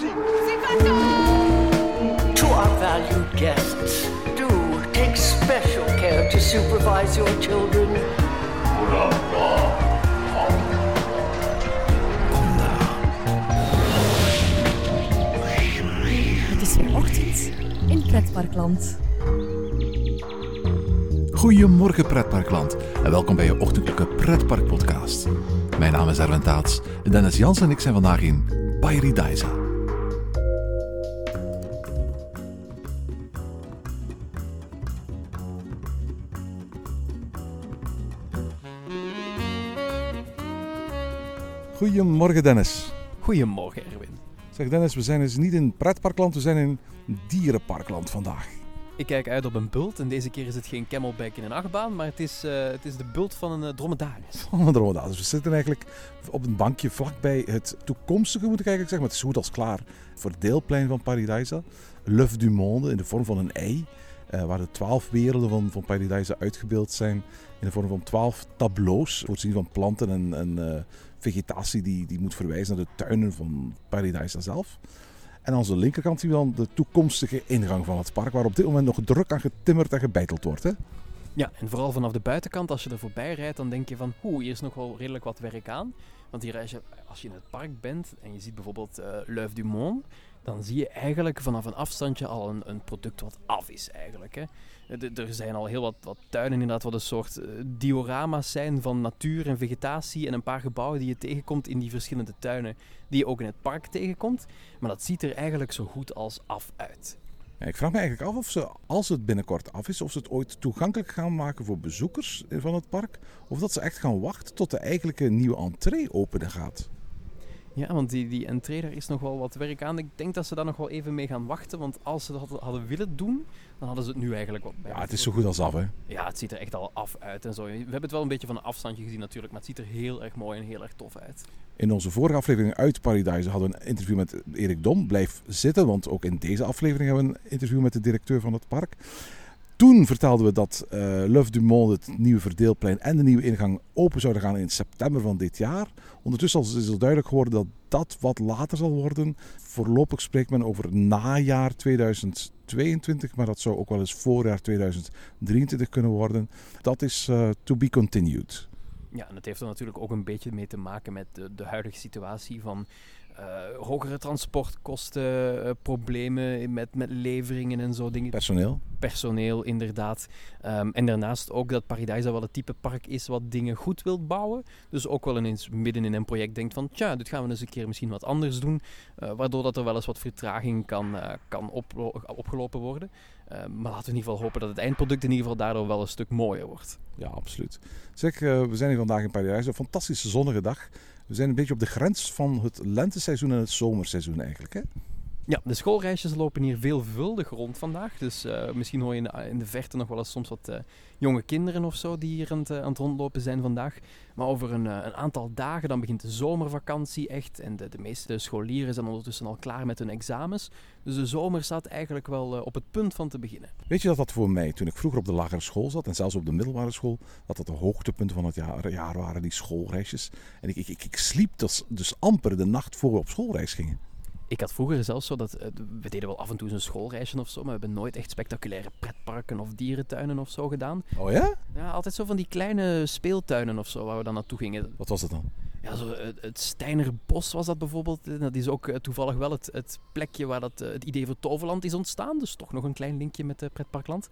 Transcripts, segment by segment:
To our valued guests, do take special care to supervise your children. Het is weer ochtend in Pretparkland. Goedemorgen pretparkland en welkom bij je ochtendelijke pretparkpodcast. Mijn naam is Erwin Taats en Dennis Jans en ik zijn vandaag in Paradise. Goedemorgen Dennis. Goedemorgen, Erwin. Zeg Dennis, we zijn dus niet in pretparkland, we zijn in dierenparkland vandaag. Ik kijk uit op een bult en deze keer is het geen camelback in een achtbaan, maar het is, eh, het is de bult van een uh, dromedaris. Van een dromedaris. We zitten eigenlijk op een bankje vlakbij het toekomstige, moet ik eigenlijk zeggen. Maar het is goed als klaar voor het deelplein van Paradisa. L'œuf du monde in de vorm van een ei. eh, waar de twaalf werelden van, van Paradisa uitgebeeld zijn. In de vorm van twaalf tableaus. Voorzien van planten en, en eh, vegetatie die, die moet verwijzen naar de tuinen van Paradisa zelf. En aan onze linkerkant zien we dan de toekomstige ingang van het park. Waar op dit moment nog druk aan getimmerd en gebeiteld wordt. Hè? Ja, en vooral vanaf de buitenkant, als je er voorbij rijdt, dan denk je van, oeh, hier is nog wel redelijk wat werk aan. Want hier, als je, als je in het park bent en je ziet bijvoorbeeld L'œuf du monde, dan zie je eigenlijk vanaf een afstandje al een, een product wat af is eigenlijk. Hè. Er zijn al heel wat, wat tuinen inderdaad, wat een soort eh, diorama's zijn van natuur en vegetatie en een paar gebouwen die je tegenkomt in die verschillende tuinen die je ook in het park tegenkomt. Maar dat ziet er eigenlijk zo goed als af uit. Ik vraag me eigenlijk af of ze, als het binnenkort af is, of ze het ooit toegankelijk gaan maken voor bezoekers van het park. Of dat ze echt gaan wachten tot de eigenlijke nieuwe entree open gaat. Ja, want die, die entree, daar is nog wel wat werk aan. Ik denk dat ze daar nog wel even mee gaan wachten. Want als ze dat hadden willen doen, dan hadden ze het nu eigenlijk wat bij. Ja, het is zo goed als af, hè. Ja, het ziet er echt al af uit en zo. We hebben het wel een beetje van een afstandje gezien natuurlijk, maar het ziet er heel erg mooi en heel erg tof uit. In onze vorige aflevering uit Paradise hadden we een interview met Erik Dom. Blijf zitten, want ook in deze aflevering hebben we een interview met de directeur van het park. Toen vertelden we dat eh L'œuf du Monde, het nieuwe verdeelplein en de nieuwe ingang open zouden gaan in september van dit jaar. Ondertussen is het duidelijk geworden dat dat wat later zal worden. Voorlopig spreekt men over najaar 2022, maar dat zou ook wel eens voorjaar 2023 kunnen worden. Dat is eh, to be continued. Ja, en dat heeft er natuurlijk ook een beetje mee te maken met de, de huidige situatie van hogere transportkosten, eh, problemen met, met leveringen en zo dingen. Personeel. personeel, inderdaad. Ehm, en daarnaast ook dat Paradise wel het type park is wat dingen goed wil bouwen. Dus ook wel ineens midden in een project denkt van, tja, dit gaan we eens een keer misschien wat anders doen. eh, waardoor dat er wel eens wat vertraging kan, eh, kan opgelopen worden. Ehm, maar laten we in ieder geval hopen dat het eindproduct in ieder geval daardoor wel een stuk mooier wordt. Ja, absoluut. Zeg, eh, we zijn hier vandaag in Paradise. Een fantastische zonnige dag. We zijn een beetje op de grens van het lenteseizoen en het zomerseizoen eigenlijk. Hè? Ja, de schoolreisjes lopen hier veelvuldig rond vandaag. Dus eh, misschien hoor je in de, verte nog wel eens soms wat eh, jonge kinderen of zo die hier aan het, eh, rondlopen zijn vandaag. Maar over een, een aantal dagen dan begint de zomervakantie echt. En de, de meeste scholieren zijn ondertussen al klaar met hun examens. Dus de zomer staat eigenlijk wel op het punt van te beginnen. Weet je dat dat voor mij, toen ik vroeger op de lagere school zat en zelfs op de middelbare school, dat dat de hoogtepunten van het jaar, jaar waren, die schoolreisjes. En ik, ik, ik, ik sliep dus, dus amper de nacht voor we op schoolreis gingen. Ik had vroeger zelfs zo dat, eh, we deden wel af en toe een schoolreisje of zo, maar we hebben nooit echt spectaculaire pretparken of dierentuinen of zo gedaan. Oh ja? Ja, altijd zo van die kleine speeltuinen of zo waar we dan naartoe gingen. Wat was dat dan? Ja, zo, het, het Steinerbos was dat bijvoorbeeld. En Dat is ook eh, toevallig wel het, het plekje waar dat, eh, het idee voor Toverland is ontstaan. Dus toch nog een klein linkje met uh, Pretparkland.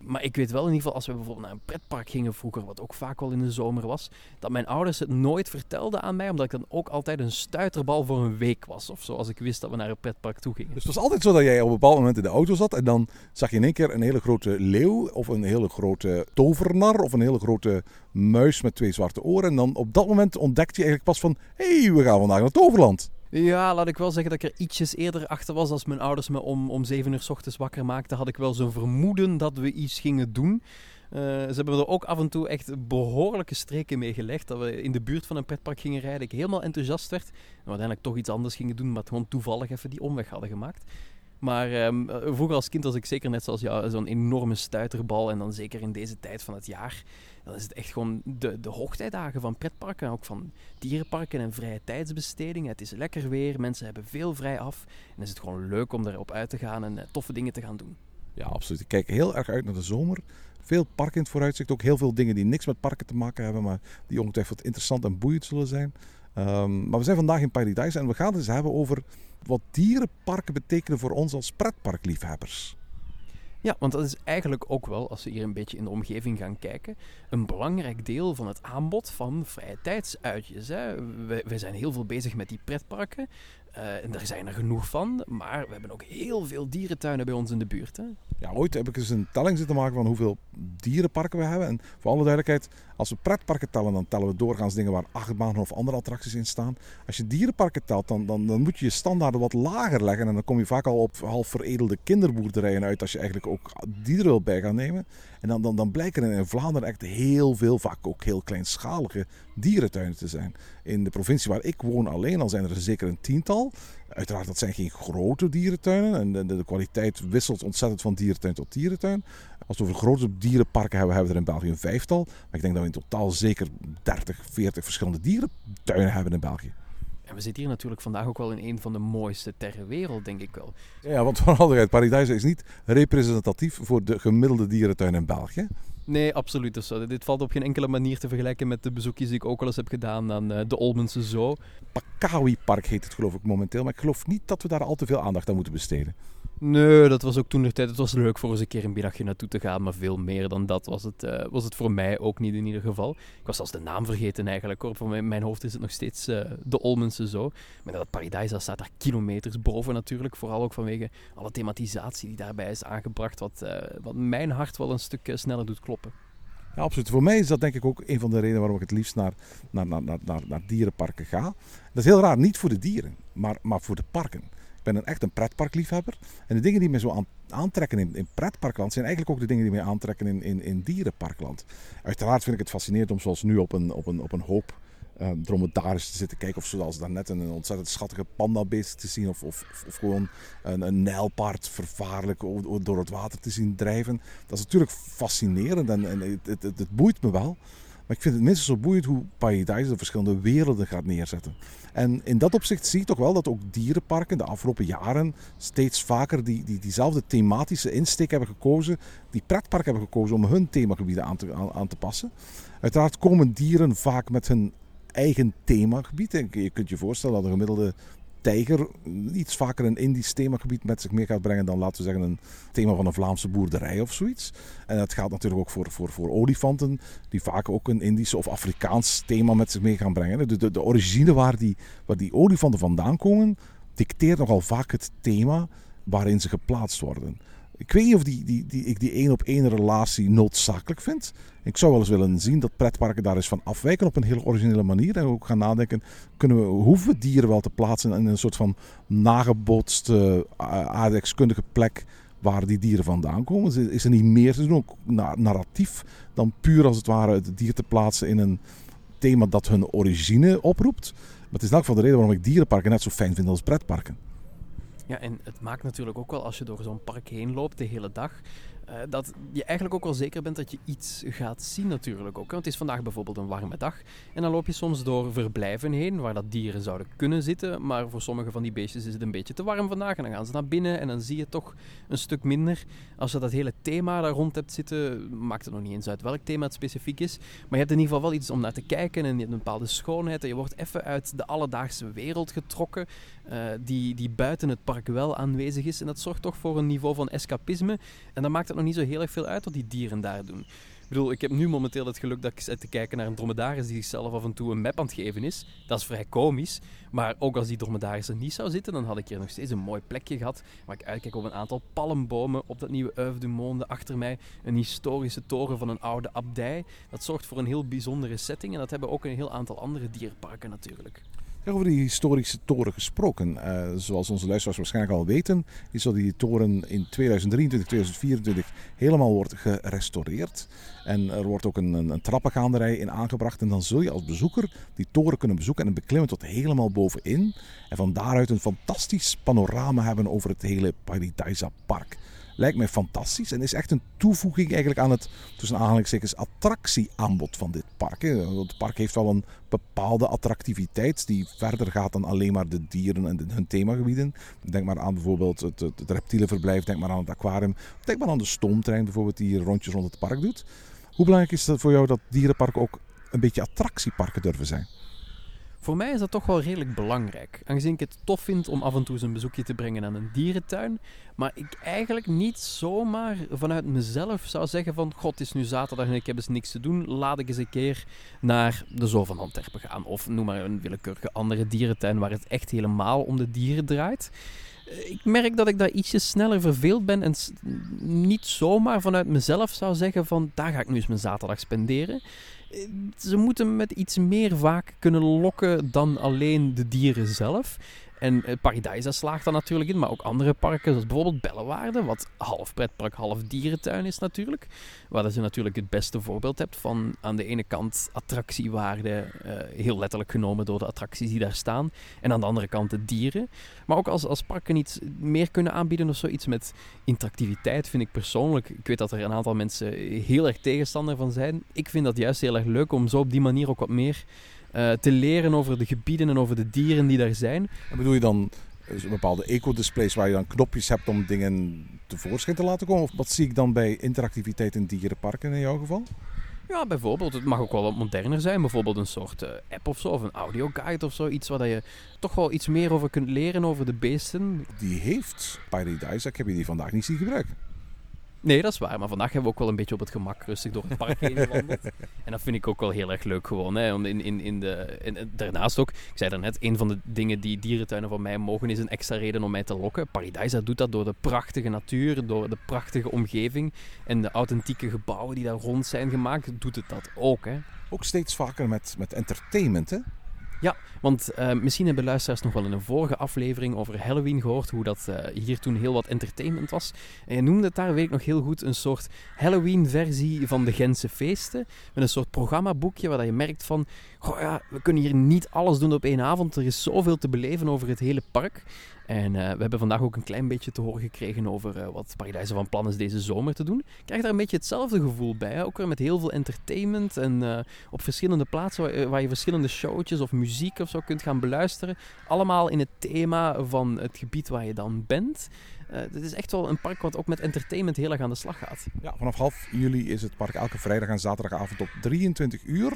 Maar ik weet wel in ieder geval, als we bijvoorbeeld naar een pretpark gingen vroeger, wat ook vaak wel in de zomer was, dat mijn ouders het nooit vertelden aan mij, omdat ik dan ook altijd een stuiterbal voor een week was. Of zo, als ik wist dat we naar een pretpark toe gingen. Dus het was altijd zo dat jij op een bepaald moment in de auto zat en dan zag je in één keer een hele grote leeuw of een hele grote tovernar of een hele grote muis met twee zwarte oren. En dan op dat moment ontdekte je eigenlijk pas van, hé, hey, we gaan vandaag naar Toverland. Ja, laat ik wel zeggen dat ik er ietsjes eerder achter was. Als mijn ouders me om, om 7 uur s ochtends wakker maakten, had ik wel zo'n vermoeden dat we iets gingen doen. Uh, ze hebben er ook af en toe echt behoorlijke streken mee gelegd. Dat we in de buurt van een pretpark gingen rijden. Ik helemaal enthousiast werd. En uiteindelijk toch iets anders gingen doen, maar gewoon toevallig even die omweg hadden gemaakt. Maar um, vroeger als kind was ik zeker net zoals jou zo'n enorme stuiterbal. En dan zeker in deze tijd van het jaar. Dan is het echt gewoon de, de hoogtijdagen van pretparken, ook van dierenparken en vrije tijdsbestedingen. Het is lekker weer, mensen hebben veel vrij af en is het gewoon leuk om erop uit te gaan en eh, toffe dingen te gaan doen. Ja, absoluut. Ik kijk heel erg uit naar de zomer. Veel parken in het vooruitzicht. Ook heel veel dingen die niks met parken te maken hebben, maar die ongetwijfeld interessant en boeiend zullen zijn. Ehm, maar we zijn vandaag in Paradise en we gaan het eens hebben over wat dierenparken betekenen voor ons als pretparkliefhebbers. Ja, want dat is eigenlijk ook wel, als we hier een beetje in de omgeving gaan kijken, een belangrijk deel van het aanbod van vrije tijdsuitjes. Hè. We, we zijn heel veel bezig met die pretparken. Uh, en er zijn er genoeg van, maar we hebben ook heel veel dierentuinen bij ons in de buurt. Hè? Ja, ooit heb ik eens een telling zitten maken van hoeveel dierenparken we hebben. En voor alle duidelijkheid, als we pretparken tellen, dan tellen we doorgaans dingen waar achtbanen of andere attracties in staan. Als je dierenparken telt, dan, dan, dan moet je je standaarden wat lager leggen. En dan kom je vaak al op half veredelde kinderboerderijen uit als je eigenlijk ook dieren wil bij gaan nemen. En dan, dan, dan blijken er in Vlaanderen echt heel veel, vaak ook heel kleinschalige dierentuinen te zijn. In de provincie waar ik woon alleen al zijn er zeker een tiental. Uiteraard, dat zijn geen grote dierentuinen. En de, de, de kwaliteit wisselt ontzettend van dierentuin tot dierentuin. Als we over grote dierenparken hebben, hebben we er in België een vijftal. Maar ik denk dat we in totaal zeker 30, 40 verschillende dierentuinen hebben in België. En we zitten hier natuurlijk vandaag ook wel in een van de mooiste ter wereld, denk ik wel. Ja, want vooral Paradise is niet representatief voor de gemiddelde dierentuin in België. Nee, absoluut. Dus, dit valt op geen enkele manier te vergelijken met de bezoekjes die ik ook al eens heb gedaan aan uh, de Olmense Zoo. Pakawi Park heet het geloof ik momenteel, maar ik geloof niet dat we daar al te veel aandacht aan moeten besteden. Nee, dat was ook toen de tijd. Het was leuk voor eens een keer een middagje naartoe te gaan, maar veel meer dan dat was het, uh, was het voor mij ook niet in ieder geval. Ik was zelfs de naam vergeten eigenlijk hoor. Voor mijn, hoofd is het nog steeds uh, de Olmense Zoo. Maar dat Paradise staat daar kilometers boven natuurlijk. Vooral ook vanwege alle thematisatie die daarbij is aangebracht, wat, uh, wat mijn hart wel een stuk sneller doet kloppen. Ja, absoluut. Voor mij is dat denk ik ook een van de redenen waarom ik het liefst naar, naar, naar, naar, naar dierenparken ga. Dat is heel raar, niet voor de dieren, maar, maar voor de parken. Ben echt een pretparkliefhebber. En de dingen die me zo aan, aantrekken in, in pretparkland zijn eigenlijk ook de dingen die mij aantrekken in, in, in dierenparkland. Uiteraard vind ik het fascinerend om zoals nu op een, op een, op een hoop uh, dromedaris te zitten kijken. Of zoals daarnet een, een ontzettend schattige pandabeest te zien. Of, of, of gewoon een, een nijlpaard vervaarlijk door het water te zien drijven. Dat is natuurlijk fascinerend en, en het, het, het, boeit me wel. Maar ik vind het minstens zo boeiend hoe Paradise de verschillende werelden gaat neerzetten. En in dat opzicht zie je toch wel dat ook dierenparken de afgelopen jaren steeds vaker die, die, diezelfde thematische insteek hebben gekozen. Die pretparken hebben gekozen om hun themagebieden aan te, aan, te passen. Uiteraard komen dieren vaak met hun eigen themagebied. Je kunt je voorstellen dat een gemiddelde tijger iets vaker een Indisch themagebied met zich mee gaat brengen dan, laten we zeggen, een thema van een Vlaamse boerderij of zoiets. En dat gaat natuurlijk ook voor, voor, voor olifanten, die vaak ook een Indisch of Afrikaans thema met zich mee gaan brengen. De, de, de origine waar die, waar die olifanten vandaan komen, dicteert nogal vaak het thema waarin ze geplaatst worden. Ik weet niet of die, die, die, ik die één op één relatie noodzakelijk vind. Ik zou wel eens willen zien dat pretparken daar eens van afwijken op een hele originele manier. En ook gaan nadenken, kunnen we, hoeven we dieren wel te plaatsen in een soort van nagebotste aardrijkskundige plek waar die dieren vandaan komen? Is er niet meer te doen, ook narratief, dan puur als het ware het dier te plaatsen in een thema dat hun origine oproept? Maar het is in elk de reden waarom ik dierenparken net zo fijn vind als pretparken. Ja, en het maakt natuurlijk ook wel als je door zo'n park heen loopt de hele dag, uh, dat je eigenlijk ook wel zeker bent dat je iets gaat zien natuurlijk ook. Want het is vandaag bijvoorbeeld een warme dag en dan loop je soms door verblijven heen waar dat dieren zouden kunnen zitten, maar voor sommige van die beestjes is het een beetje te warm vandaag en dan gaan ze naar binnen en dan zie je toch een stuk minder. Als je dat hele thema daar rond hebt zitten, maakt het nog niet eens uit welk thema het specifiek is, maar je hebt in ieder geval wel iets om naar te kijken en je hebt een bepaalde schoonheid en je wordt even uit de alledaagse wereld getrokken uh, die, die buiten het park wel aanwezig is en dat zorgt toch voor een niveau van escapisme en dan maakt het nog niet zo heel erg veel uit wat die dieren daar doen. Ik bedoel, ik heb nu momenteel het geluk dat ik zit te kijken naar een dromedaris die zichzelf af en toe een map aan het geven is. Dat is vrij komisch. Maar ook als die dromedaris er niet zou zitten, dan had ik hier nog steeds een mooi plekje gehad. Waar ik uitkijk op een aantal palmbomen op dat nieuwe Oeuf Monde achter mij. Een historische toren van een oude abdij. Dat zorgt voor een heel bijzondere setting. En dat hebben ook een heel aantal andere dierparken natuurlijk. Over die historische toren gesproken. Uh, zoals onze luisteraars waarschijnlijk al weten, is dat die toren in 2023, 2024 helemaal wordt gerestaureerd. En er wordt ook een, een, trappengaanderij in aangebracht. En dan zul je als bezoeker die toren kunnen bezoeken en beklimmen tot helemaal bovenin. En van daaruit een fantastisch panorama hebben over het hele Paradisa Park. Lijkt mij fantastisch en is echt een toevoeging eigenlijk aan het tussen aanhalingstekens attractieaanbod van dit park. Het park heeft wel een bepaalde attractiviteit die verder gaat dan alleen maar de dieren en hun themagebieden. Denk maar aan bijvoorbeeld het reptielenverblijf, denk maar aan het aquarium, denk maar aan de stoomtrein bijvoorbeeld die hier rondjes rond het park doet. Hoe belangrijk is het voor jou dat dierenparken ook een beetje attractieparken durven zijn? Voor mij is dat toch wel redelijk belangrijk. Aangezien ik het tof vind om af en toe eens een bezoekje te brengen aan een dierentuin. Maar ik eigenlijk niet zomaar vanuit mezelf zou zeggen van... God, is nu zaterdag en ik heb eens niks te doen. Laat ik eens een keer naar de Zoo van Antwerpen gaan. Of noem maar een willekeurige andere dierentuin waar het echt helemaal om de dieren draait. Eh, Ik merk dat ik daar ietsje sneller verveeld ben en niet zomaar vanuit mezelf zou zeggen van daar ga ik nu eens mijn zaterdag spenderen. Ze moeten met iets meer vaak kunnen lokken dan alleen de dieren zelf. En eh, Paradijsa slaagt daar natuurlijk in, maar ook andere parken, zoals bijvoorbeeld Bellewaarde, wat half pretpark, half dierentuin is natuurlijk. Waar je natuurlijk het beste voorbeeld hebt van aan de ene kant attractiewaarde, eh, heel letterlijk genomen door de attracties die daar staan. En aan de andere kant de dieren. Maar ook als, als parken iets meer kunnen aanbieden of zoiets met interactiviteit, vind ik persoonlijk. Ik weet dat er een aantal mensen heel erg tegenstander van zijn. Ik vind dat juist heel erg leuk om zo op die manier ook wat meer eh, te leren over de gebieden en over de dieren die daar zijn. En bedoel je dan eh, bepaalde eco-displays waar je dan knopjes hebt om dingen tevoorschijn te laten komen? Of wat zie ik dan bij interactiviteit in dierenparken in jouw geval? Ja, bijvoorbeeld, het mag ook wel wat moderner zijn. Bijvoorbeeld een soort eh, app of zo, of een audioguide of zo. Iets waar dat je toch wel iets meer over kunt leren over de beesten. Die heeft Paradise, ik heb je die vandaag niet zien gebruiken. Nee, dat is waar. Maar vandaag hebben we ook wel een beetje op het gemak rustig door het park heen gewandeld. En dat vind ik ook wel heel erg leuk gewoon. Hè. In, in, in de, in- daarnaast ook, ik zei daarnet, een van de dingen die dierentuinen van mij mogen is een extra reden om mij te lokken. Paradise doet dat door de prachtige natuur, door de prachtige omgeving en de authentieke gebouwen die daar rond zijn gemaakt, doet het dat ook. Hè. Ook steeds vaker met, met entertainment, hè? Want eh, misschien hebben luisteraars nog wel in een vorige aflevering over Halloween gehoord, hoe dat eh, hier toen heel wat entertainment was. En je noemde het daar, weet ik nog heel goed, een soort Halloween-versie van de Gentse feesten. Met een soort programmaboekje waar je merkt van, goh ja, we kunnen hier niet alles doen op één avond. Er is zoveel te beleven over het hele park. En eh, we hebben vandaag ook een klein beetje te horen gekregen over eh, wat Paradise van plan is deze zomer te doen. Ik krijg daar een beetje hetzelfde gevoel bij. Hè? Ook weer met heel veel entertainment en eh, op verschillende plaatsen waar, je- waar je verschillende showtjes of muziek of zo kunt gaan beluisteren. Allemaal in het thema van het gebied waar je dan bent. Het is echt wel een park wat ook met entertainment heel erg aan de slag gaat. Ja, vanaf half juli is het park elke vrijdag en zaterdagavond op 23 uur.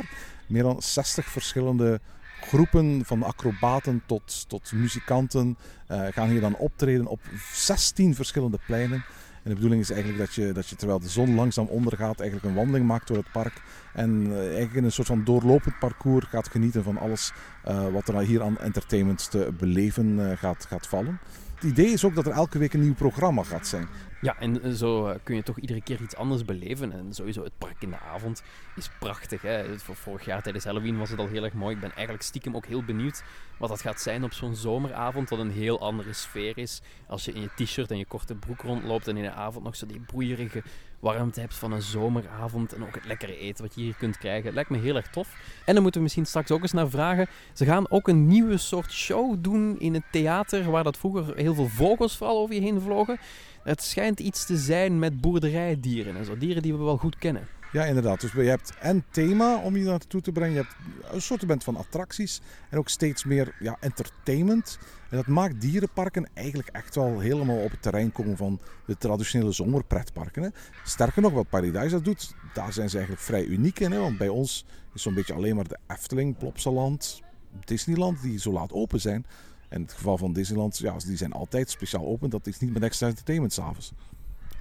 Meer dan 60 verschillende groepen van acrobaten tot, tot muzikanten eh, gaan hier dan optreden op 16 verschillende pleinen. En de bedoeling is eigenlijk dat je, dat je terwijl de zon langzaam ondergaat, eigenlijk een wandeling maakt door het park. En eh, eigenlijk in een soort van doorlopend parcours gaat genieten van alles eh, wat er hier aan entertainment te beleven gaat, gaat vallen. Het idee is ook dat er elke week een nieuw programma gaat zijn. Ja, en eh, zo eh, kun je toch iedere keer iets anders beleven. En sowieso het park in de avond is prachtig. Hè? Vorig jaar tijdens Halloween was het al heel erg mooi. Ik ben eigenlijk stiekem ook heel benieuwd wat dat gaat zijn op zo'n zomeravond. Wat een heel andere sfeer is. Als je in je t-shirt en je korte broek rondloopt en in de avond nog zo die broeierige warmte hebt van een zomeravond. En ook het lekkere eten wat je hier kunt krijgen. Het lijkt me heel erg tof. En dan moeten we misschien straks ook eens naar vragen. Ze gaan ook een nieuwe soort show doen in het theater. Waar dat vroeger heel veel vogels vooral over je heen vlogen. Het schijnt iets te zijn met boerderijdieren en zo. Dieren die we wel goed kennen. Ja, inderdaad. Dus je hebt en thema om je naartoe te brengen. Je hebt een soort van attracties. En ook steeds meer ja, entertainment. En dat maakt dierenparken eigenlijk echt wel helemaal op het terrein komen van de traditionele zomerpretparken. Sterker nog, wat Paradise dat doet, daar zijn ze eigenlijk vrij uniek in. Hè. Want bij ons is zo'n beetje alleen maar de Efteling, Plopsaland, Disneyland die zo laat open zijn. En het geval van Disneyland, ja, die zijn altijd speciaal open. Dat is niet met extra entertainment s'avonds.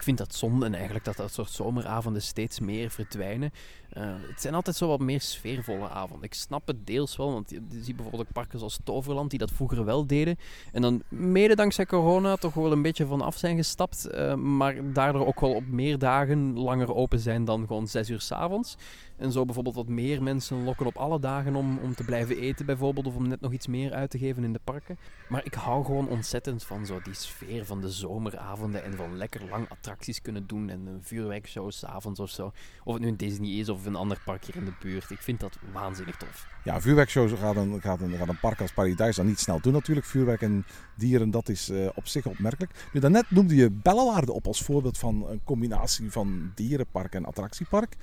Ik vind dat zonde en eigenlijk dat dat soort zomeravonden steeds meer verdwijnen. Eh, het zijn altijd zo wat meer sfeervolle avonden. Ik snap het deels wel, want je, ziet bijvoorbeeld parken zoals Toverland die dat vroeger wel deden. En dan mede dankzij corona toch wel een beetje van af zijn gestapt. eh, maar daardoor ook wel op meer dagen langer open zijn dan gewoon zes uur s'avonds. En zo bijvoorbeeld wat meer mensen lokken op alle dagen om, om te blijven eten bijvoorbeeld. Of om net nog iets meer uit te geven in de parken. Maar ik hou gewoon ontzettend van zo die sfeer van de zomeravonden en van lekker lang attractie attracties kunnen doen en een vuurwerkshow s'avonds of zo. Of het nu een Disney is of een ander park hier in de buurt. Ik vind dat waanzinnig tof. Ja, vuurwerkshows gaat een, gaat gaat een park als Paradise dan niet snel doen natuurlijk. Vuurwerk en dieren, dat is eh, op zich opmerkelijk. Nu, daarnet noemde je Bellewaarde op als voorbeeld van een combinatie van dierenpark en attractiepark.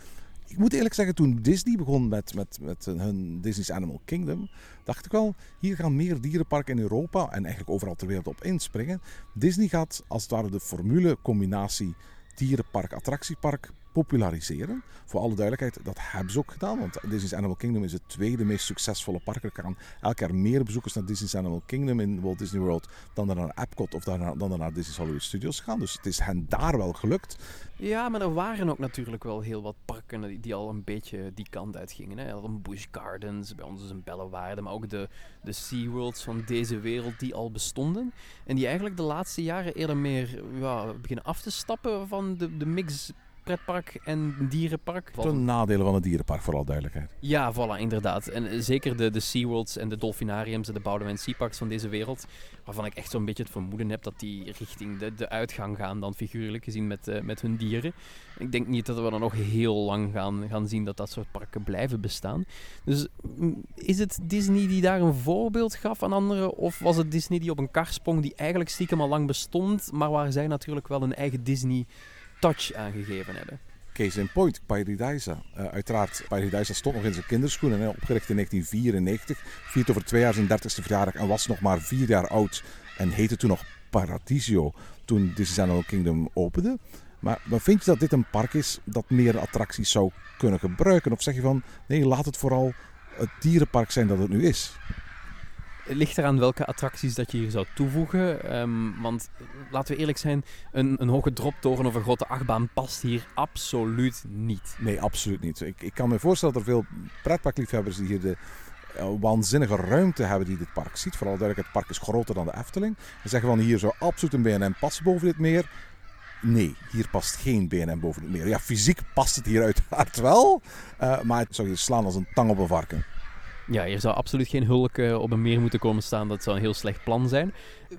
Ik moet eerlijk zeggen, toen Disney begon met, met, met hun Disney's Animal Kingdom, dacht ik wel, hier gaan meer dierenparken in Europa en eigenlijk overal ter wereld op inspringen. Disney gaat als het ware de formule combinatie dierenpark, attractiepark populariseren. Voor alle duidelijkheid, dat hebben ze ook gedaan. Want Disney's Animal Kingdom is het tweede meest succesvolle park. Er gaan elk jaar meer bezoekers naar Disney's Animal Kingdom in Walt Disney World dan naar Epcot of dan naar Disney's Hollywood Studios gaan. Dus het is hen daar wel gelukt. Ja, maar er waren ook natuurlijk wel heel wat parken die, die al een beetje die kant uit gingen. Hè. Een Busch Gardens, bij ons is een Bellewaarde, maar ook de, de SeaWorlds van deze wereld die al bestonden. En die eigenlijk de laatste jaren eerder meer ja, beginnen af te stappen van de, de mix pretpark en dierenpark. De nadelen van het dierenpark, vooral duidelijkheid. Ja, voilà, inderdaad. En eh, zeker de, de SeaWorlds en de Dolfinariums en de Boudewijn Seaparks van deze wereld, waarvan ik echt zo'n beetje het vermoeden heb dat die richting de, de uitgang gaan, dan figuurlijk gezien met, uh, met hun dieren. Ik denk niet dat we dan nog heel lang gaan, gaan zien dat dat soort parken blijven bestaan. Dus mm, is het Disney die daar een voorbeeld gaf aan anderen, of was het Disney die op een kar sprong die eigenlijk stiekem al lang bestond, maar waar zij natuurlijk wel een eigen Disney touch aangegeven hebben. Case in point, Paradisa. Uh, uiteraard, Paradisa stond nog in zijn kinderschoenen. Hè, opgericht in 1994. Viert over twee jaar zijn 30ste verjaardag en was nog maar vier jaar oud. En heette toen nog Paradisio toen Disney Animal Kingdom opende. Maar, maar vind je dat dit een park is dat meer attracties zou kunnen gebruiken? Of zeg je van, nee, laat het vooral het dierenpark zijn dat het nu is? Ligt eraan welke attracties dat je hier zou toevoegen. Um, want laten we eerlijk zijn, een, een hoge droptoren of een grote achtbaan past hier absoluut niet. Nee, absoluut niet. Ik, ik kan me voorstellen dat er veel pretparkliefhebbers die hier de uh, waanzinnige ruimte hebben die dit park ziet. Vooral duidelijk, het park is groter dan de Efteling. En zeggen van hier zou absoluut een BNM passen boven dit meer. Nee, hier past geen BNM boven het meer. Ja, fysiek past het hier uiteraard wel. Uh, maar het zou hier slaan als een tang op een varken. Ja, hier zou absoluut geen hulk uh, op een meer moeten komen staan. Dat zou een heel slecht plan zijn.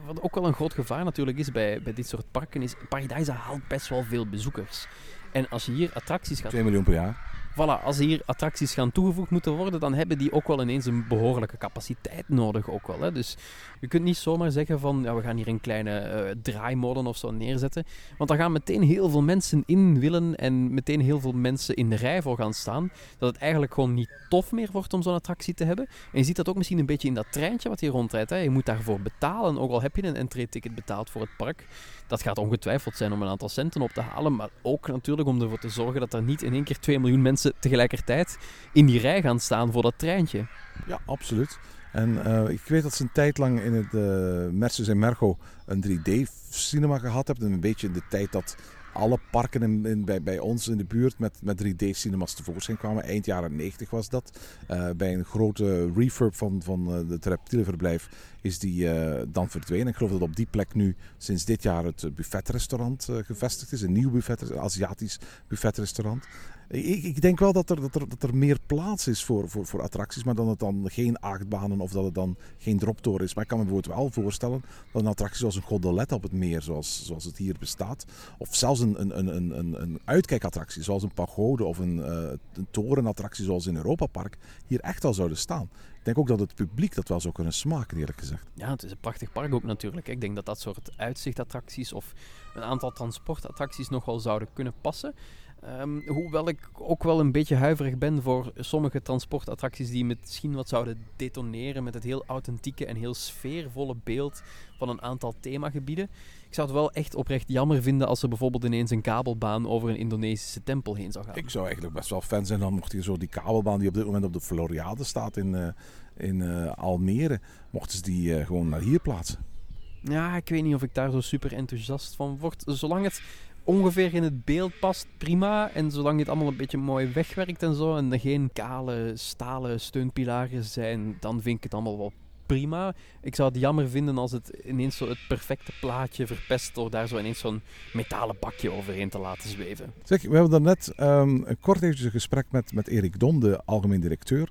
Wat ook wel een groot gevaar natuurlijk is bij, bij dit soort parken, is Paradise haalt best wel veel bezoekers. En als je hier attracties gaat... 2 miljoen per jaar. Voilà, als hier attracties gaan toegevoegd moeten worden, dan hebben die ook wel ineens een behoorlijke capaciteit nodig. Ook wel, hè. Dus je kunt niet zomaar zeggen van ja, we gaan hier een kleine uh, draaimolen of zo neerzetten. Want daar gaan meteen heel veel mensen in willen en meteen heel veel mensen in de rij voor gaan staan. Dat het eigenlijk gewoon niet tof meer wordt om zo'n attractie te hebben. En je ziet dat ook misschien een beetje in dat treintje wat hier rondrijdt. Hè. Je moet daarvoor betalen, ook al heb je een entree-ticket betaald voor het park. Dat gaat ongetwijfeld zijn om een aantal centen op te halen, maar ook natuurlijk om ervoor te zorgen dat er niet in één keer 2 miljoen mensen tegelijkertijd in die rij gaan staan voor dat treintje. Ja, absoluut. En uh, ik weet dat ze een tijd lang in het uh, en Mergo een 3D-cinema gehad hebben. Een beetje in de tijd dat alle parken bij, bij ons in de buurt met, met 3D-cinemas tevoorschijn kwamen. Eind jaren 90 was dat. Uh, bij een grote refurb van, van het reptielenverblijf is die dan verdwenen. Ik geloof dat op die plek nu sinds dit jaar het buffetrestaurant gevestigd is. Een nieuw buffet, Aziatisch buffetrestaurant. Ik, ik, denk wel dat er, dat, er, dat er meer plaats is voor, voor, voor attracties, maar dan het dan geen achtbanen of dat het dan geen droptoren is. Maar ik kan me bijvoorbeeld wel voorstellen dat een attractie zoals een gondolet op het meer, zoals, zoals het hier bestaat, of zelfs een, een, een, een, een uitkijkattractie zoals een pagode of een, uh, een torenattractie zoals in Europa Park, hier echt al zouden staan. Ik denk ook dat het publiek dat wel zou kunnen smaken, eerlijk gezegd. Ja, het is een prachtig park ook natuurlijk. Ik denk dat dat soort uitzichtattracties of een aantal transportattracties nog wel zouden kunnen passen. Um, hoewel ik ook wel een beetje huiverig ben voor sommige transportattracties die misschien wat zouden detoneren met het heel authentieke en heel sfeervolle beeld van een aantal themagebieden. Ik zou het wel echt oprecht jammer vinden als er bijvoorbeeld ineens een kabelbaan over een Indonesische tempel heen zou gaan. Ik zou eigenlijk best wel fan zijn dan mocht hier zo die kabelbaan die op dit moment op de Floriade staat in, uh, in uh, Almere, mochten ze die uh, gewoon naar hier plaatsen. Ja, ik weet niet of ik daar zo super enthousiast van word. Zolang het ongeveer in het beeld past, prima. En zolang het allemaal een beetje mooi wegwerkt en zo, en er geen kale stalen steunpilaren zijn, dan vind ik het allemaal wel prima. Ik zou het jammer vinden als het ineens zo het perfecte plaatje verpest door daar zo ineens zo'n metalen bakje overheen te laten zweven. Zeg, we hebben daarnet um, een kort eventjes een gesprek met, met Erik Don, de algemeen directeur.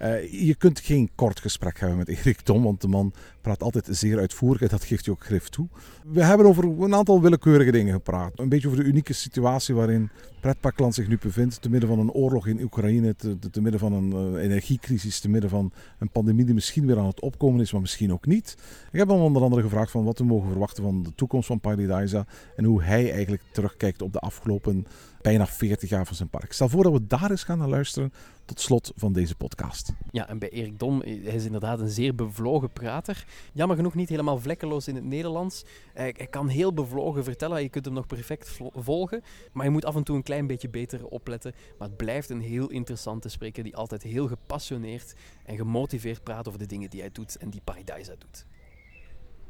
Eh, je kunt geen kort gesprek hebben met Erik Dom, want de man praat altijd zeer uitvoerig en dat geeft hij ook grif toe. We hebben over een aantal willekeurige dingen gepraat. Een beetje over de unieke situatie waarin pretparkland zich nu bevindt. Te midden van een oorlog in Oekraïne, te, midden van een uh, energiecrisis, te midden van een pandemie die misschien weer aan het opkomen is, maar misschien ook niet. Ik heb hem onder andere gevraagd van wat we mogen verwachten van de toekomst van Paradisa en hoe hij eigenlijk terugkijkt op de afgelopen bijna 40 jaar van zijn park. Stel voor dat we daar eens gaan naar luisteren tot slot van deze podcast. Ja, en bij Erik Dom, hij is inderdaad een zeer bevlogen prater. Jammer genoeg niet helemaal vlekkeloos in het Nederlands. Hij, hij kan heel bevlogen vertellen, je kunt hem nog perfect volgen, maar je moet af en toe een klein beetje beter opletten. Maar het blijft een heel interessante spreker die altijd heel gepassioneerd en gemotiveerd praat over de dingen die hij doet en die Paradise doet.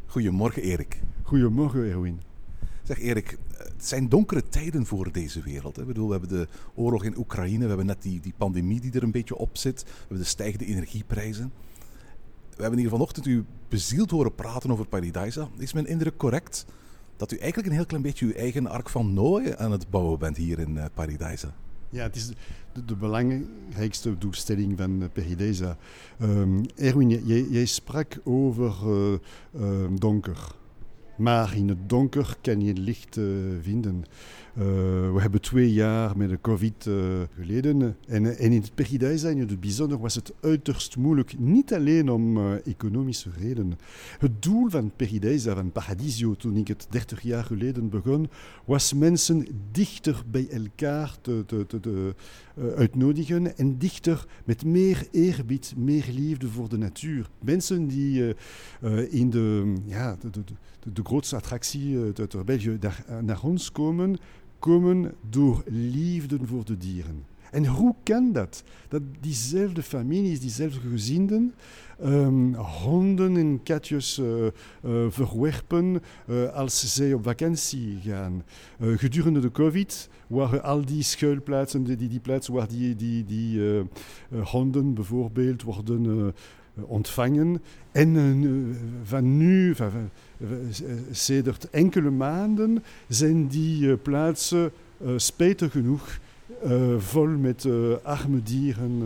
Goedemorgen Erik. Goedemorgen Erwin. Zeg Erik, het zijn donkere tijden voor deze wereld. Hè? Ik bedoel, we hebben de oorlog in Oekraïne, we hebben net die, die pandemie die er een beetje op zit, we hebben de stijgende energieprijzen. We hebben hier vanochtend u bezield horen praten over Paradisa. Is mijn indruk correct dat u eigenlijk een heel klein beetje uw eigen ark van Noé aan het bouwen bent hier in uh, Paradisa? Ja, het is de, belangrijkste doelstelling van uh, Paradisa. Um, Erwin, jij, sprak over donker. Maar in het donker kan je licht uh, vinden. Uh, we hebben twee jaar met de COVID uh, geleden. En, en in het Paradijs in het bijzonder was het uiterst moeilijk. Niet alleen om economische redenen. Het doel van Paradijsa, van Paradisio, toen ik het 30 jaar geleden begon, was mensen dichter bij elkaar te, te, te, te uitnodigen en dichter met meer eerbied, meer liefde voor de natuur. Mensen die in de, ja, de, de, grootste attractie uit België naar ons komen, komen door liefde voor de dieren. En hoe kan dat? Dat diezelfde families, diezelfde gezinnen, um, honden en katjes uh, uh, verwerpen uh, als zij op vakantie gaan. gedurende de COVID waren al die schuilplaatsen, die, die plaatsen waar die, die, die honden bijvoorbeeld worden ontvangen. En van nu, van, sedert enkele maanden, zijn die plaatsen spijtig genoeg vol met arme dieren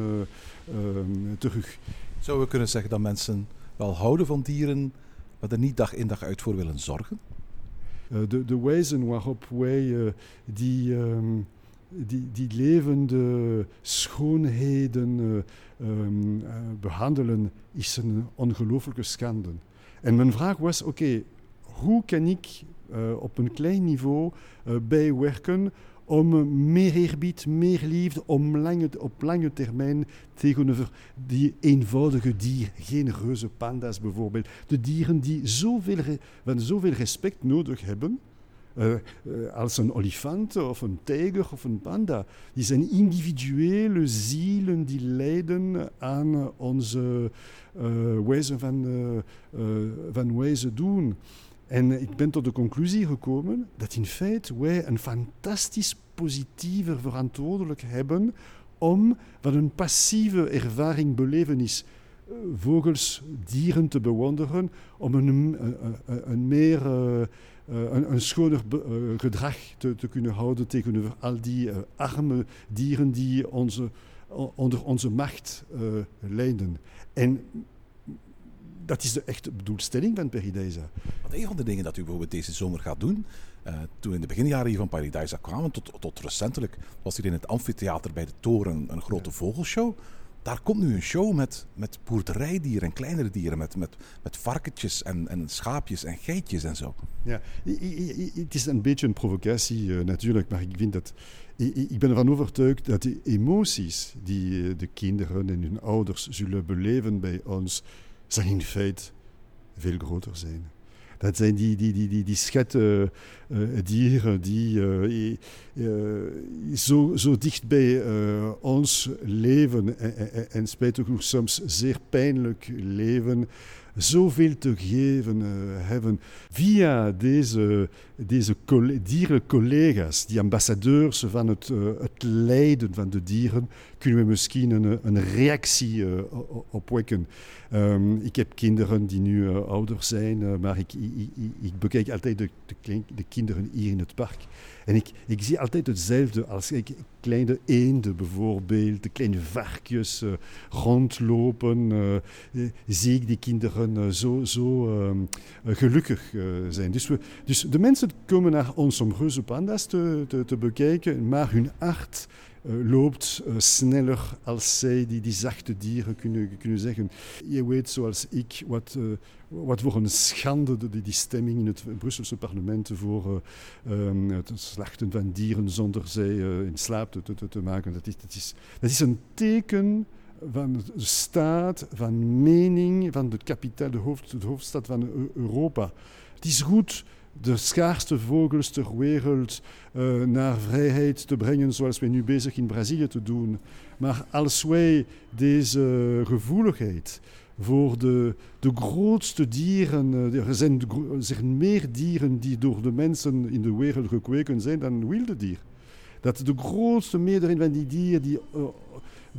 terug. Zouden we kunnen zeggen dat mensen wel houden van dieren, maar er niet dag in dag uit voor willen zorgen? de, de wijze waarop wij die... Um, die, die levende schoonheden uh, um, uh, behandelen, is een ongelooflijke schande. En mijn vraag was: oké, hoe kan ik uh, op een klein niveau bijwerken om meer eerbied, meer liefde, om op lange termijn tegenover die eenvoudige dier, geen reuze panda's bijvoorbeeld, de dieren die zoveel, van zoveel respect nodig hebben, uh, uh, als een olifant of een tijger of een panda. Die zijn individuele zielen die lijden aan onze uh, wijze van, van wijze doen. En ik ben tot de conclusie gekomen dat in feite wij een fantastisch positieve verantwoordelijk hebben om van een passieve ervaring, belevenis, vogels, dieren te bewonderen, om een, een, meer een, een, schoner uh, gedrag te, te, kunnen houden tegenover al die uh, arme dieren die onze, onder onze macht lijden. En dat is de echte doelstelling van Paradisa. Want een van de dingen dat u bijvoorbeeld deze zomer gaat doen, toen we in de beginjaren hier van Paradisa kwamen, tot, tot recentelijk, was hier in het amfitheater bij de toren een grote vogelshow daar komt nu een show met, met boerderijdieren en kleinere dieren, met, met, met varkentjes en, en schaapjes en geitjes en zo. Ja, het is een beetje een provocatie uh, natuurlijk, maar ik vind dat. Ik, ben ervan overtuigd dat de emoties die uh, de kinderen en hun ouders zullen beleven bij ons, zijn in feite veel groter zijn. Dat zijn die, die, die, die, die schattendieren uh, die uh, zo, zo dicht bij ons leven en, en, en spijtig genoeg soms zeer pijnlijk leven zoveel te geven hebben via deze, deze dierencollega's, die ambassadeurs van het, uh, het lijden van de dieren, kunnen we misschien een, een reactie uh, opwekken. Um, ik heb kinderen die nu ouder zijn, maar ik, ik, ik, bekijk altijd de, de, de, kinderen hier in het park. En ik, ik zie altijd hetzelfde als ik, kleine eenden bijvoorbeeld, de kleine varkens rondlopen. Zie ik die kinderen zo, zo ehm, gelukkig zijn. Dus, we, dus de mensen komen naar ons om reuze panda's te, te, te bekijken, maar hun hart uh, loopt uh, sneller als zij die, zachte dieren kunnen, kunnen zeggen. Je weet zoals ik wat, uh, wat voor een schande die, die stemming in het Brusselse parlement voor um, het slachten van dieren zonder zij in slaap te, te, te, maken. Dat is, dat, is, dat is een teken van de staat, van mening, van de kapitaal, de, hoofd, de hoofdstad van Europa. Het is goed de schaarste vogels ter wereld uh, naar vrijheid te brengen, zoals we nu bezig in Brazilië te doen. Maar als wij deze gevoeligheid voor de, de grootste dieren, uh, er, zijn, er meer dieren die door de mensen in de wereld gekweken zijn dan wilde dieren. Dat de grootste meerderheid van die dieren die uh,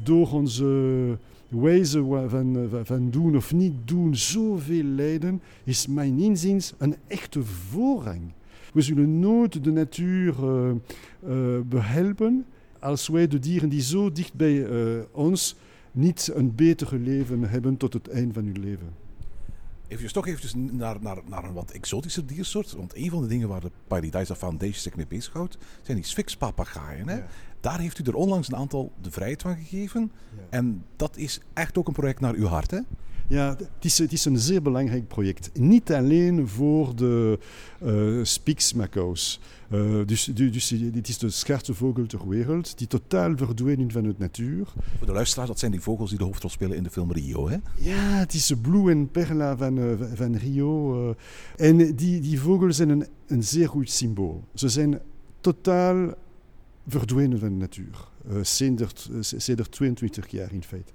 door onze wijze van, van doen of niet doen zoveel lijden, is mijn inziens een echte voorrang. We zullen nooit de natuur uh, uh, behelpen als wij de dieren die zo dicht bij uh, ons niet een beter leven hebben tot het eind van hun leven. Even toch even naar, naar, naar een wat exotische diersoort. Want een van de dingen waar de Paradise Foundation zich mee bezighoudt, zijn die sphinxpapagaaien. Ja. Daar heeft u er onlangs een aantal de vrijheid van gegeven. Ja. En dat is echt ook een project naar uw hart, hè? Ja, het is, het is een zeer belangrijk project. Niet alleen voor de uh, spiksmakko's. Uh, dus, dus dit is de schaarste vogel ter wereld, die totaal verdwenen van de natuur. Voor de luisteraars, dat zijn die vogels die de hoofdrol spelen in de film Rio, hè? Ja, het is de Blue en Perla van, uh, van Rio. Uh, en die, die vogels zijn een, een zeer goed symbool. Ze zijn totaal verdwenen van de natuur. Uh, sedert, sedert 22 jaar in feite.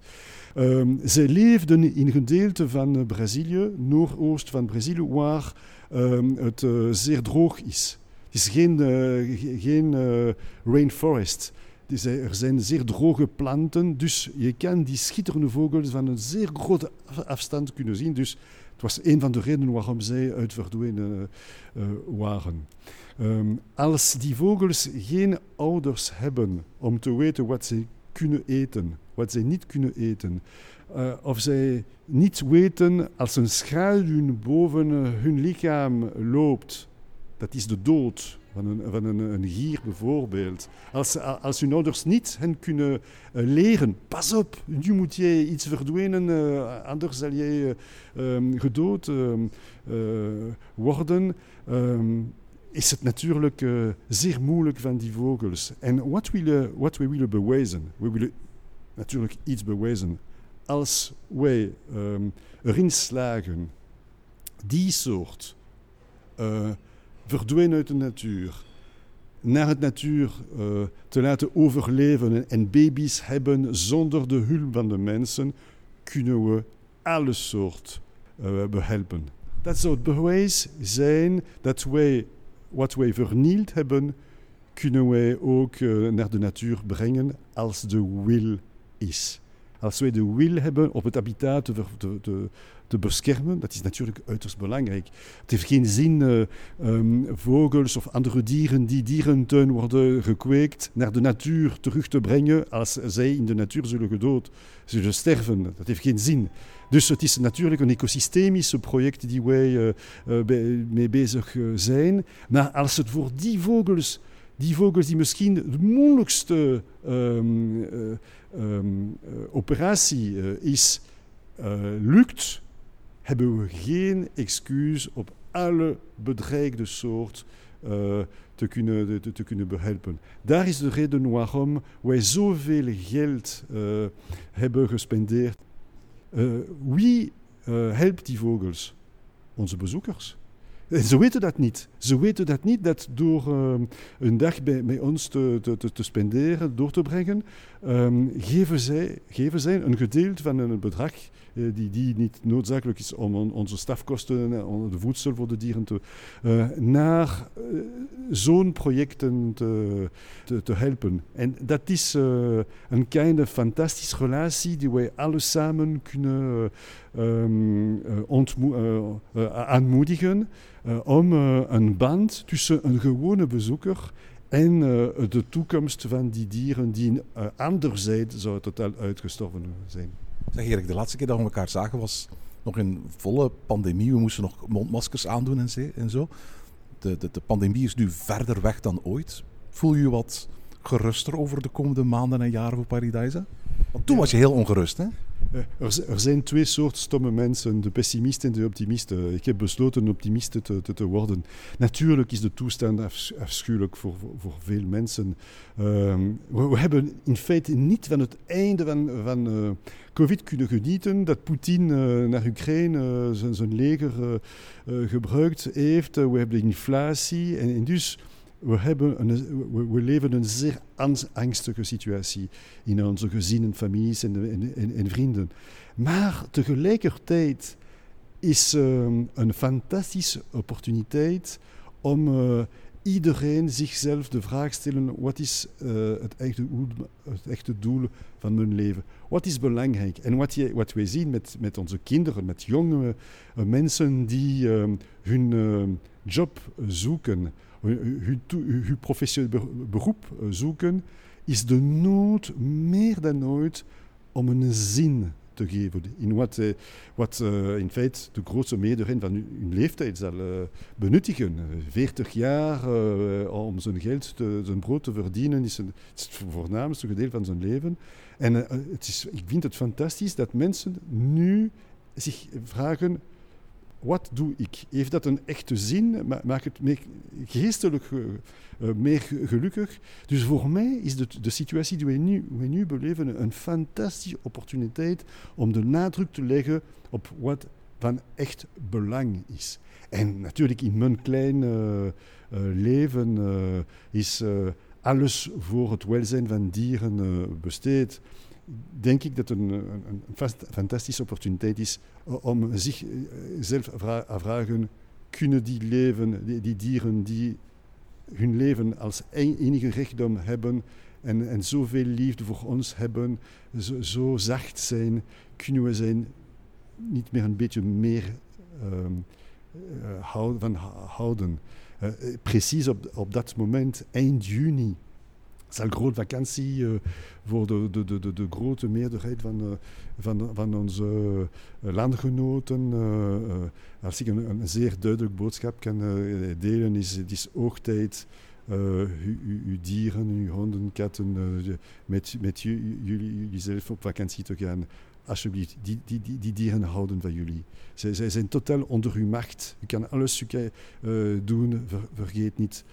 Um, zij leefden in gedeelten van Brazilië, noordoost van Brazilië, waar um, het zeer droog is. Het is geen, geen rainforest. Er zijn zeer droge planten, dus je kan die schitterende vogels van een zeer grote afstand kunnen zien. Dus het was een van de redenen waarom zij uitverdwenen uh, waren. Um, als die vogels geen ouders hebben om te weten wat ze kunnen eten, wat zij niet kunnen eten, uh, of zij niet weten als een schaduw boven hun lichaam loopt, dat is de dood van een, van een, een gier bijvoorbeeld. Als, als hun ouders niet hen kunnen uh, leren, pas op, nu moet jij iets verdwijnen, uh, anders zal jij um, gedood um, worden. Um, is het natuurlijk zeer moeilijk van die vogels. En wat, wat we willen bewijzen, we willen natuurlijk iets bewijzen. Als wij erin slagen die soort verdwijnen uit de natuur, naar het natuur uh, te laten overleven en baby's hebben zonder de hulp van de mensen, kunnen we alle soort uh, behelpen. Dat het bewijs zijn dat wij wat wij vernield hebben, kunnen wij ook uh, naar de natuur brengen als de wil is. Als wij de wil hebben op het habitat te, te, te, te beschermen, dat is natuurlijk uiterst belangrijk. Het heeft geen zin uh, vogels of andere dieren die dierentuin worden gekweekt naar de natuur terug te brengen als zij in de natuur zullen gedood, zullen sterven. Dat heeft geen zin. Dus het is natuurlijk een ecosystemisch project die wij uh, uh, mee bezig zijn. Maar als het voor die vogels, die vogels die misschien de moeilijkste um, um, operatie is, lukt, hebben we geen excuus op alle bedreigde soort uh, te, kunnen, te, kunnen behelpen. Daar is de reden waarom wij zoveel geld uh, hebben gespendeerd. Uh, wie helpt die vogels? Onze bezoekers. En ze weten dat niet. Ze weten dat niet dat door um, een dag bij, bij ons te, te, te, spenderen, door te brengen, um, geven, zij, geven zij een gedeelte van een bedrag die, die niet noodzakelijk is om on, onze stafkosten, uh, de voedsel voor de dieren te, uh, naar zo'n projecten te, te, helpen. En dat is een kleine fantastische relatie die wij alle samen kunnen um, aanmoedigen. Om een band tussen een gewone bezoeker en de toekomst van die dieren die uh, anderzijds zou totaal uitgestorven zijn. Zeg Erik, de laatste keer dat we elkaar zagen was nog in volle pandemie. We moesten nog mondmaskers aandoen en, en zo. De, de, de pandemie is nu verder weg dan ooit. Voel je je wat geruster over de komende maanden en jaren voor Paradise? Want toen was je heel ongerust, hè? Er, er, zijn twee soorten stomme mensen, de pessimisten en de optimisten. Ik heb besloten optimist te, te, te, worden. Natuurlijk is de toestand afschuwelijk voor, voor, veel mensen. Um, we, hebben in feite niet van het einde van, van uh, COVID kunnen genieten, dat Poetin uh, naar Oekraïne zijn, zijn leger gebruikt heeft. we hebben de inflatie en dus we, hebben een, we, leven een zeer angstige situatie in onze gezinnen, families en, en, en vrienden. Maar tegelijkertijd is um, een fantastische opportuniteit om uh, iedereen zichzelf de vraag stellen: wat is uh, het, echte het echte doel van mijn leven? Wat is belangrijk? En wat, je, wat wij zien met, met onze kinderen, met jonge uh, mensen die um, hun job zoeken hun, hun professioneel beroep zoeken, is de nood meer dan ooit om een zin geven in wat, uh, wat uh, in feite de grootste meerderheid van hun leeftijd zal uh, benuttigen. 40 jaar om zijn geld, te, zijn brood te verdienen, is, een, is het voornaamste gedeelte van zijn leven. En het is, ik vind het fantastisch dat mensen nu zich vragen wat doe ik? Heeft dat een echte zin? Maakt het meer geestelijk uh, meer gelukkig? Dus voor mij is de, de situatie die we nu, nu beleven een fantastische opportuniteit om de nadruk te leggen op wat van echt belang is. En natuurlijk in mijn klein uh, leven is alles voor het welzijn van dieren besteed denk ik dat het een, een, fantastische opportuniteit is om zichzelf vragen, kunnen die leven, die, die, dieren die hun leven als enige rechtdom hebben en, en zoveel liefde voor ons hebben, zo, zacht zijn, kunnen we zijn niet meer een beetje meer uh, houden, van houden. Precies op, op dat moment, eind juni, zal vakantie uh, voor de, de, de, de, grote meerderheid van, uh, van, van onze uh, landgenoten. als ik een, een, zeer duidelijk boodschap kan delen, is het is ook tijd uw dieren, uw honden, katten, met, met jullie, jullie zelf op vakantie te gaan. Alsjeblieft, die, die, die, die dieren houden van jullie. Zij, zij zijn totaal onder uw macht. U kan alles doen, ver, vergeet niet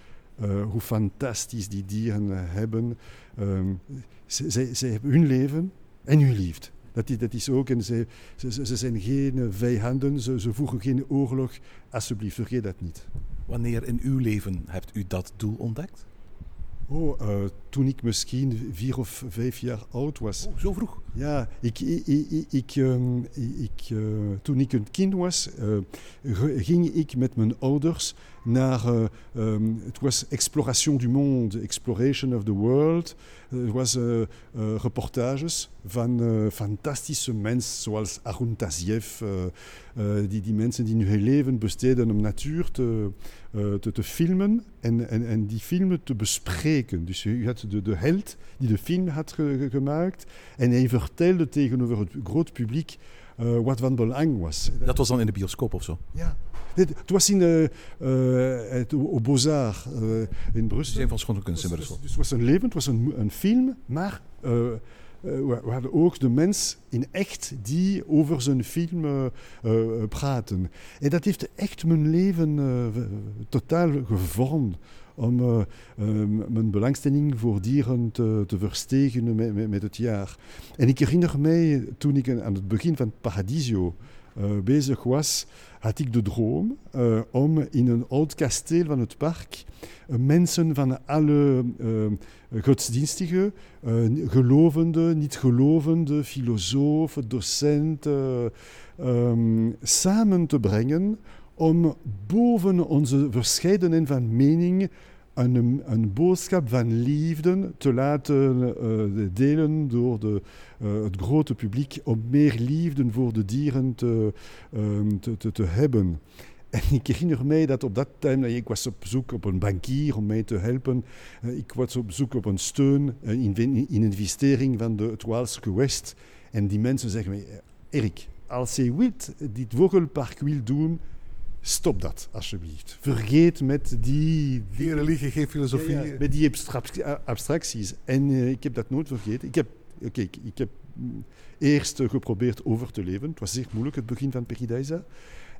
uh, hoe fantastisch die dieren hebben. Um, ze, ze, hebben hun leven en hun liefde. Dat is, dat is ook, en ze, ze, ze zijn geen vijanden, ze, ze voegen geen oorlog. Alsjeblieft, vergeet dat niet. Wanneer in uw leven hebt u dat doel ontdekt? Oh, uh, toen ik misschien vier of vijf jaar oud was. Oh, zo vroeg? Ja, ik, ik, ik, ik, um, ik uh, toen ik een kind was, uh, ging ik met mijn ouders naar, um, het was Exploration du Monde, Exploration of the World. Het was reportages van fantastische mensen zoals Arun Taziev, die, die mensen die hun leven besteden om natuur te, te, te filmen en, en, en die filmen te bespreken. Dus u had de, de held die de film had ge, gemaakt en hij vertelde tegenover het groot publiek uh, wat van belang was. Dat was dan in de bioscoop of zo? Ja. Het was in, uh, uh, het, op Beaux-Arts uh, in Brussel. Van Schone Kunst in Brussel. Dus het was een leven, het was een, een film, maar we, we, hadden ook de mens in echt die over zijn film praten. En dat heeft echt mijn leven totaal gevormd om uh, mijn belangstelling voor dieren te, te verstegen met, met, met, het jaar. En ik herinner mij, toen ik aan het begin van Paradiso uh, bezig was, had ik de droom uh, om in een oud kasteel van het park mensen van alle godsdienstige, gelovende, niet-gelovende, filosofen, docenten um, samen te brengen om boven onze verscheidenheid van mening een, een boodschap van liefde te laten uh, delen door de, uh, het grote publiek, om meer liefde voor de dieren te, um, te, te, te hebben. En ik herinner mij dat op dat time, ik was op zoek op een bankier om mij te helpen. Uh, ik was op zoek op een steun in, in, investering van de, het Waalse gewest. En die mensen zeggen mij, Erik, als je wilt, dit vogelpark wil doen, stop dat alsjeblieft. Vergeet met die... Geen religie, geen filosofie. Ja, ja, met die abstracties. En uh, ik heb dat nooit vergeten. Ik heb, okay, ik, ik heb eerst geprobeerd over te leven. Het was zeer moeilijk, het begin van Peridaisa.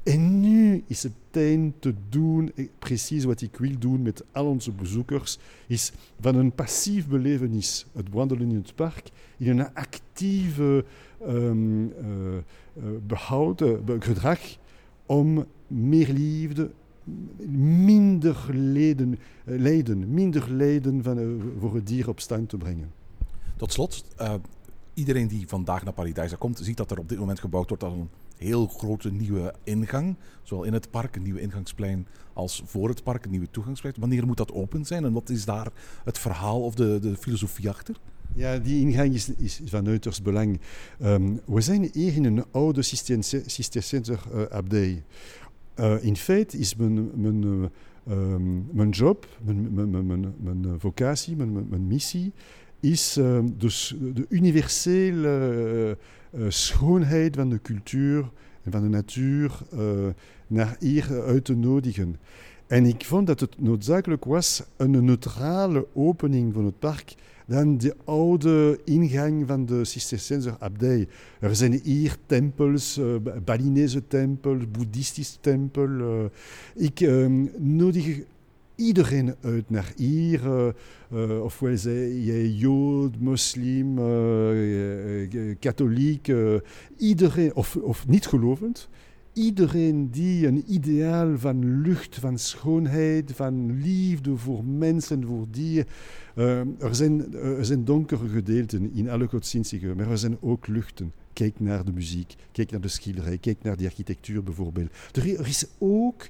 En nu is het tijd te doen, precies wat ik wil doen met al onze bezoekers, is van een passief belevenis, het wandelen in het park, in een actieve um, uh, behouden gedrag om meer liefde, minder lijden, lijden, minder lijden van, uh, voor het dier op stand te brengen. Tot slot, uh, iedereen die vandaag naar Paradijsa komt, ziet dat er op dit moment gebouwd wordt als een heel grote nieuwe ingang. Zowel in het park, een nieuwe ingangsplein, als voor het park, een nieuwe toegangsplein. Wanneer moet dat open zijn en wat is daar het verhaal of de, de filosofie achter? Ja, die ingang is, is van uiterst belang. Um, we zijn hier in een oude Cisterciënzer uh, abdij. Uh, in feite is mijn, mijn, uh, um, mijn job, mijn, mijn, mijn, mijn vocatie, mijn, mijn missie, is dus de universele schoonheid van de cultuur en van de natuur naar hier uit te nodigen. En ik vond dat het noodzakelijk was een neutrale opening van het park dan de oude ingang van de Cisterciënzer abdij. Er zijn hier tempels, uh, Balinese tempel, boeddhistische tempel. Uh, ik um, nodig iedereen uit naar hier. Uh, ofwel jij jood, moslim, katholiek, iedereen, of, of niet gelovend. Iedereen die een ideaal van lucht, van schoonheid, van liefde voor mensen, voor dieren. Uh, er, zijn, er zijn donkere gedeelten in alle godsdienstigen, maar er zijn ook luchten. Kijk naar de muziek, kijk naar de schilderij, kijk naar de architectuur bijvoorbeeld. Er, er is ook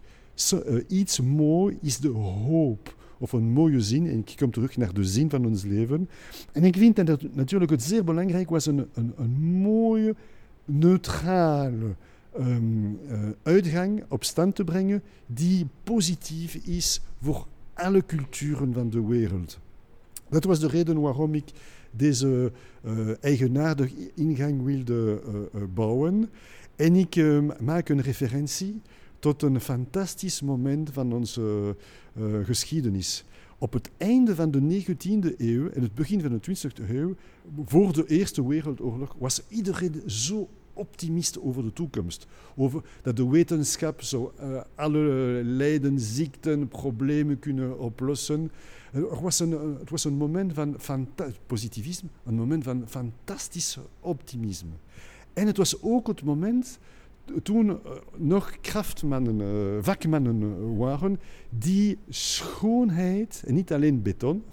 uh, iets mooi, is de hoop. Of een mooie zin, en ik kom terug naar de zin van ons leven. En ik vind dat het, natuurlijk het zeer belangrijk was een, een, een mooie, neutrale um, uitgang op stand te brengen die positief is voor alle culturen van de wereld. Dat was de reden waarom ik deze uh, eigenaardige ingang wilde uh, bouwen. En ik maak een referentie tot een fantastisch moment van onze geschiedenis. Op het einde van de 19e eeuw en het begin van de 20e eeuw, voor de Eerste Wereldoorlog, was iedereen zo optimist over de toekomst. Over dat de wetenschap zo uh, alle lijden, ziekten, problemen kunnen oplossen. Was een, het was een moment van positivisme, een moment van fantastisch optimisme. En het was ook het moment toen uh, nog krachtmannen, uh, vakmannen waren die schoonheid, en niet alleen beton,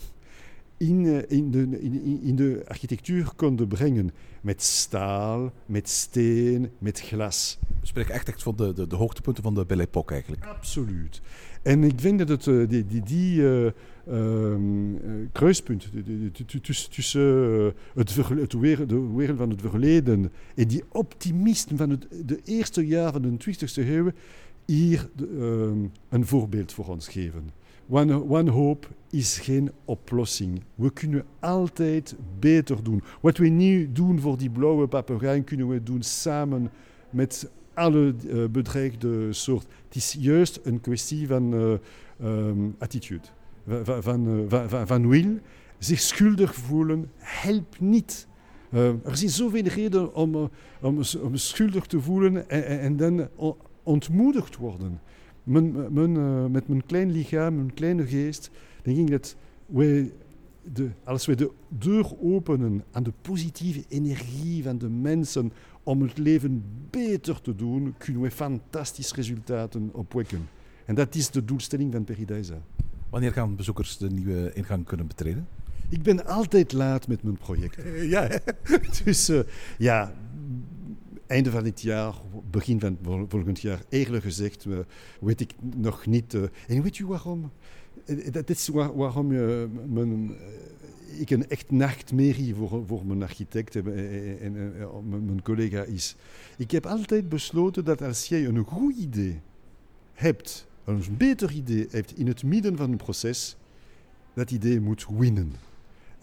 in, uh, in, de, in, in de architectuur konden brengen. Met staal, met steen, met glas. We spreken echt, echt van de, de, de hoogtepunten van de Belle Époque eigenlijk. Absoluut. En ik vind dat het, uh, die, die, die uh, kruispunt tussen het, het wereld, de wereld van het verleden en die optimisten van het de eerste jaar van de 20e eeuw hier de, um, een voorbeeld voor ons geven. One, hope is geen oplossing. We kunnen altijd beter doen. Wat we nu doen voor die blauwe papegaai, kunnen we doen samen met alle uh, bedreigde soorten. Het is juist een kwestie van uh, um, attitude, van, van, uh, van, van wil. Zich schuldig voelen helpt niet. Er zijn zoveel redenen om, om, om schuldig te voelen en, en, en dan ontmoedigd worden. Mijn, mijn, uh, met mijn klein lichaam, mijn kleine geest, denk ik dat wij de, als we de deur openen aan de positieve energie van de mensen om het leven beter te doen, kunnen we fantastische resultaten opwekken. En dat is de doelstelling van Peridaisa. Wanneer gaan bezoekers de nieuwe ingang kunnen betreden? Ik ben altijd laat met mijn project. ja, dus uh, ja, einde van dit jaar, begin van volgend jaar, eerlijk gezegd, uh, weet ik nog niet. Uh, en weet je waarom? Dat is waar, waarom mijn, ik een echt nachtmerrie voor, voor mijn architect en, en, en, mijn collega is. Ik heb altijd besloten dat als jij een goed idee hebt, een beter idee heeft in het midden van een proces, dat idee moet winnen.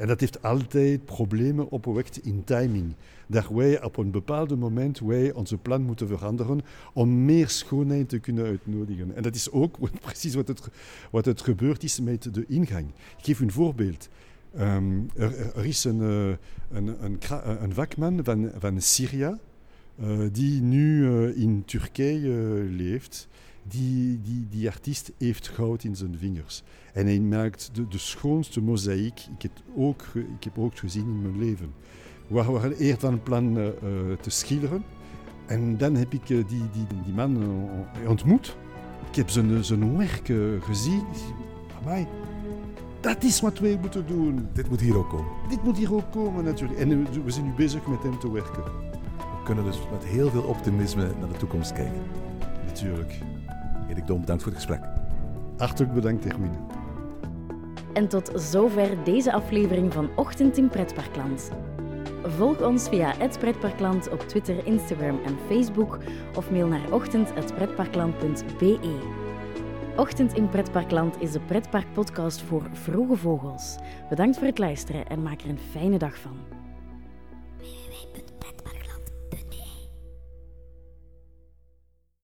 En dat heeft altijd problemen opgewekt in timing. Dat wij op een bepaald moment wij onze plan moeten veranderen om meer schoonheid te kunnen uitnodigen. En dat is ook precies wat het, wat het gebeurd is met de ingang. Ik geef een voorbeeld. Ehm, er, is een, eh, een, eh, een vakman van, van Syrië eh, die nu in Turkije leeft. Die, die, die artiest heeft goud in zijn vingers. En hij maakt de, de schoonste mozaïek. Ik heb, ook, ik heb ook gezien in mijn leven. We waren eerst van plan eh, eh, te schilderen. En dan heb ik eh, die, die, die man ontmoet. Ik heb zijn, zijn werk gezien. Amai, dat is wat wij moeten doen. Dit moet hier ook komen. Dit moet hier ook komen natuurlijk. En we zijn nu bezig met hem te werken. We kunnen dus met heel veel optimisme naar de toekomst kijken. Natuurlijk. Erik Dom, bedankt voor het gesprek. Hartelijk bedankt, Erwin. En tot zover deze aflevering van Ochtend in Pretparkland. Volg ons via het Pretparkland op Twitter, Instagram en Facebook of mail naar ochtend.pretparkland.be. Ochtend in Pretparkland is de pretparkpodcast voor vroege vogels. Bedankt voor het luisteren en maak er een fijne dag van.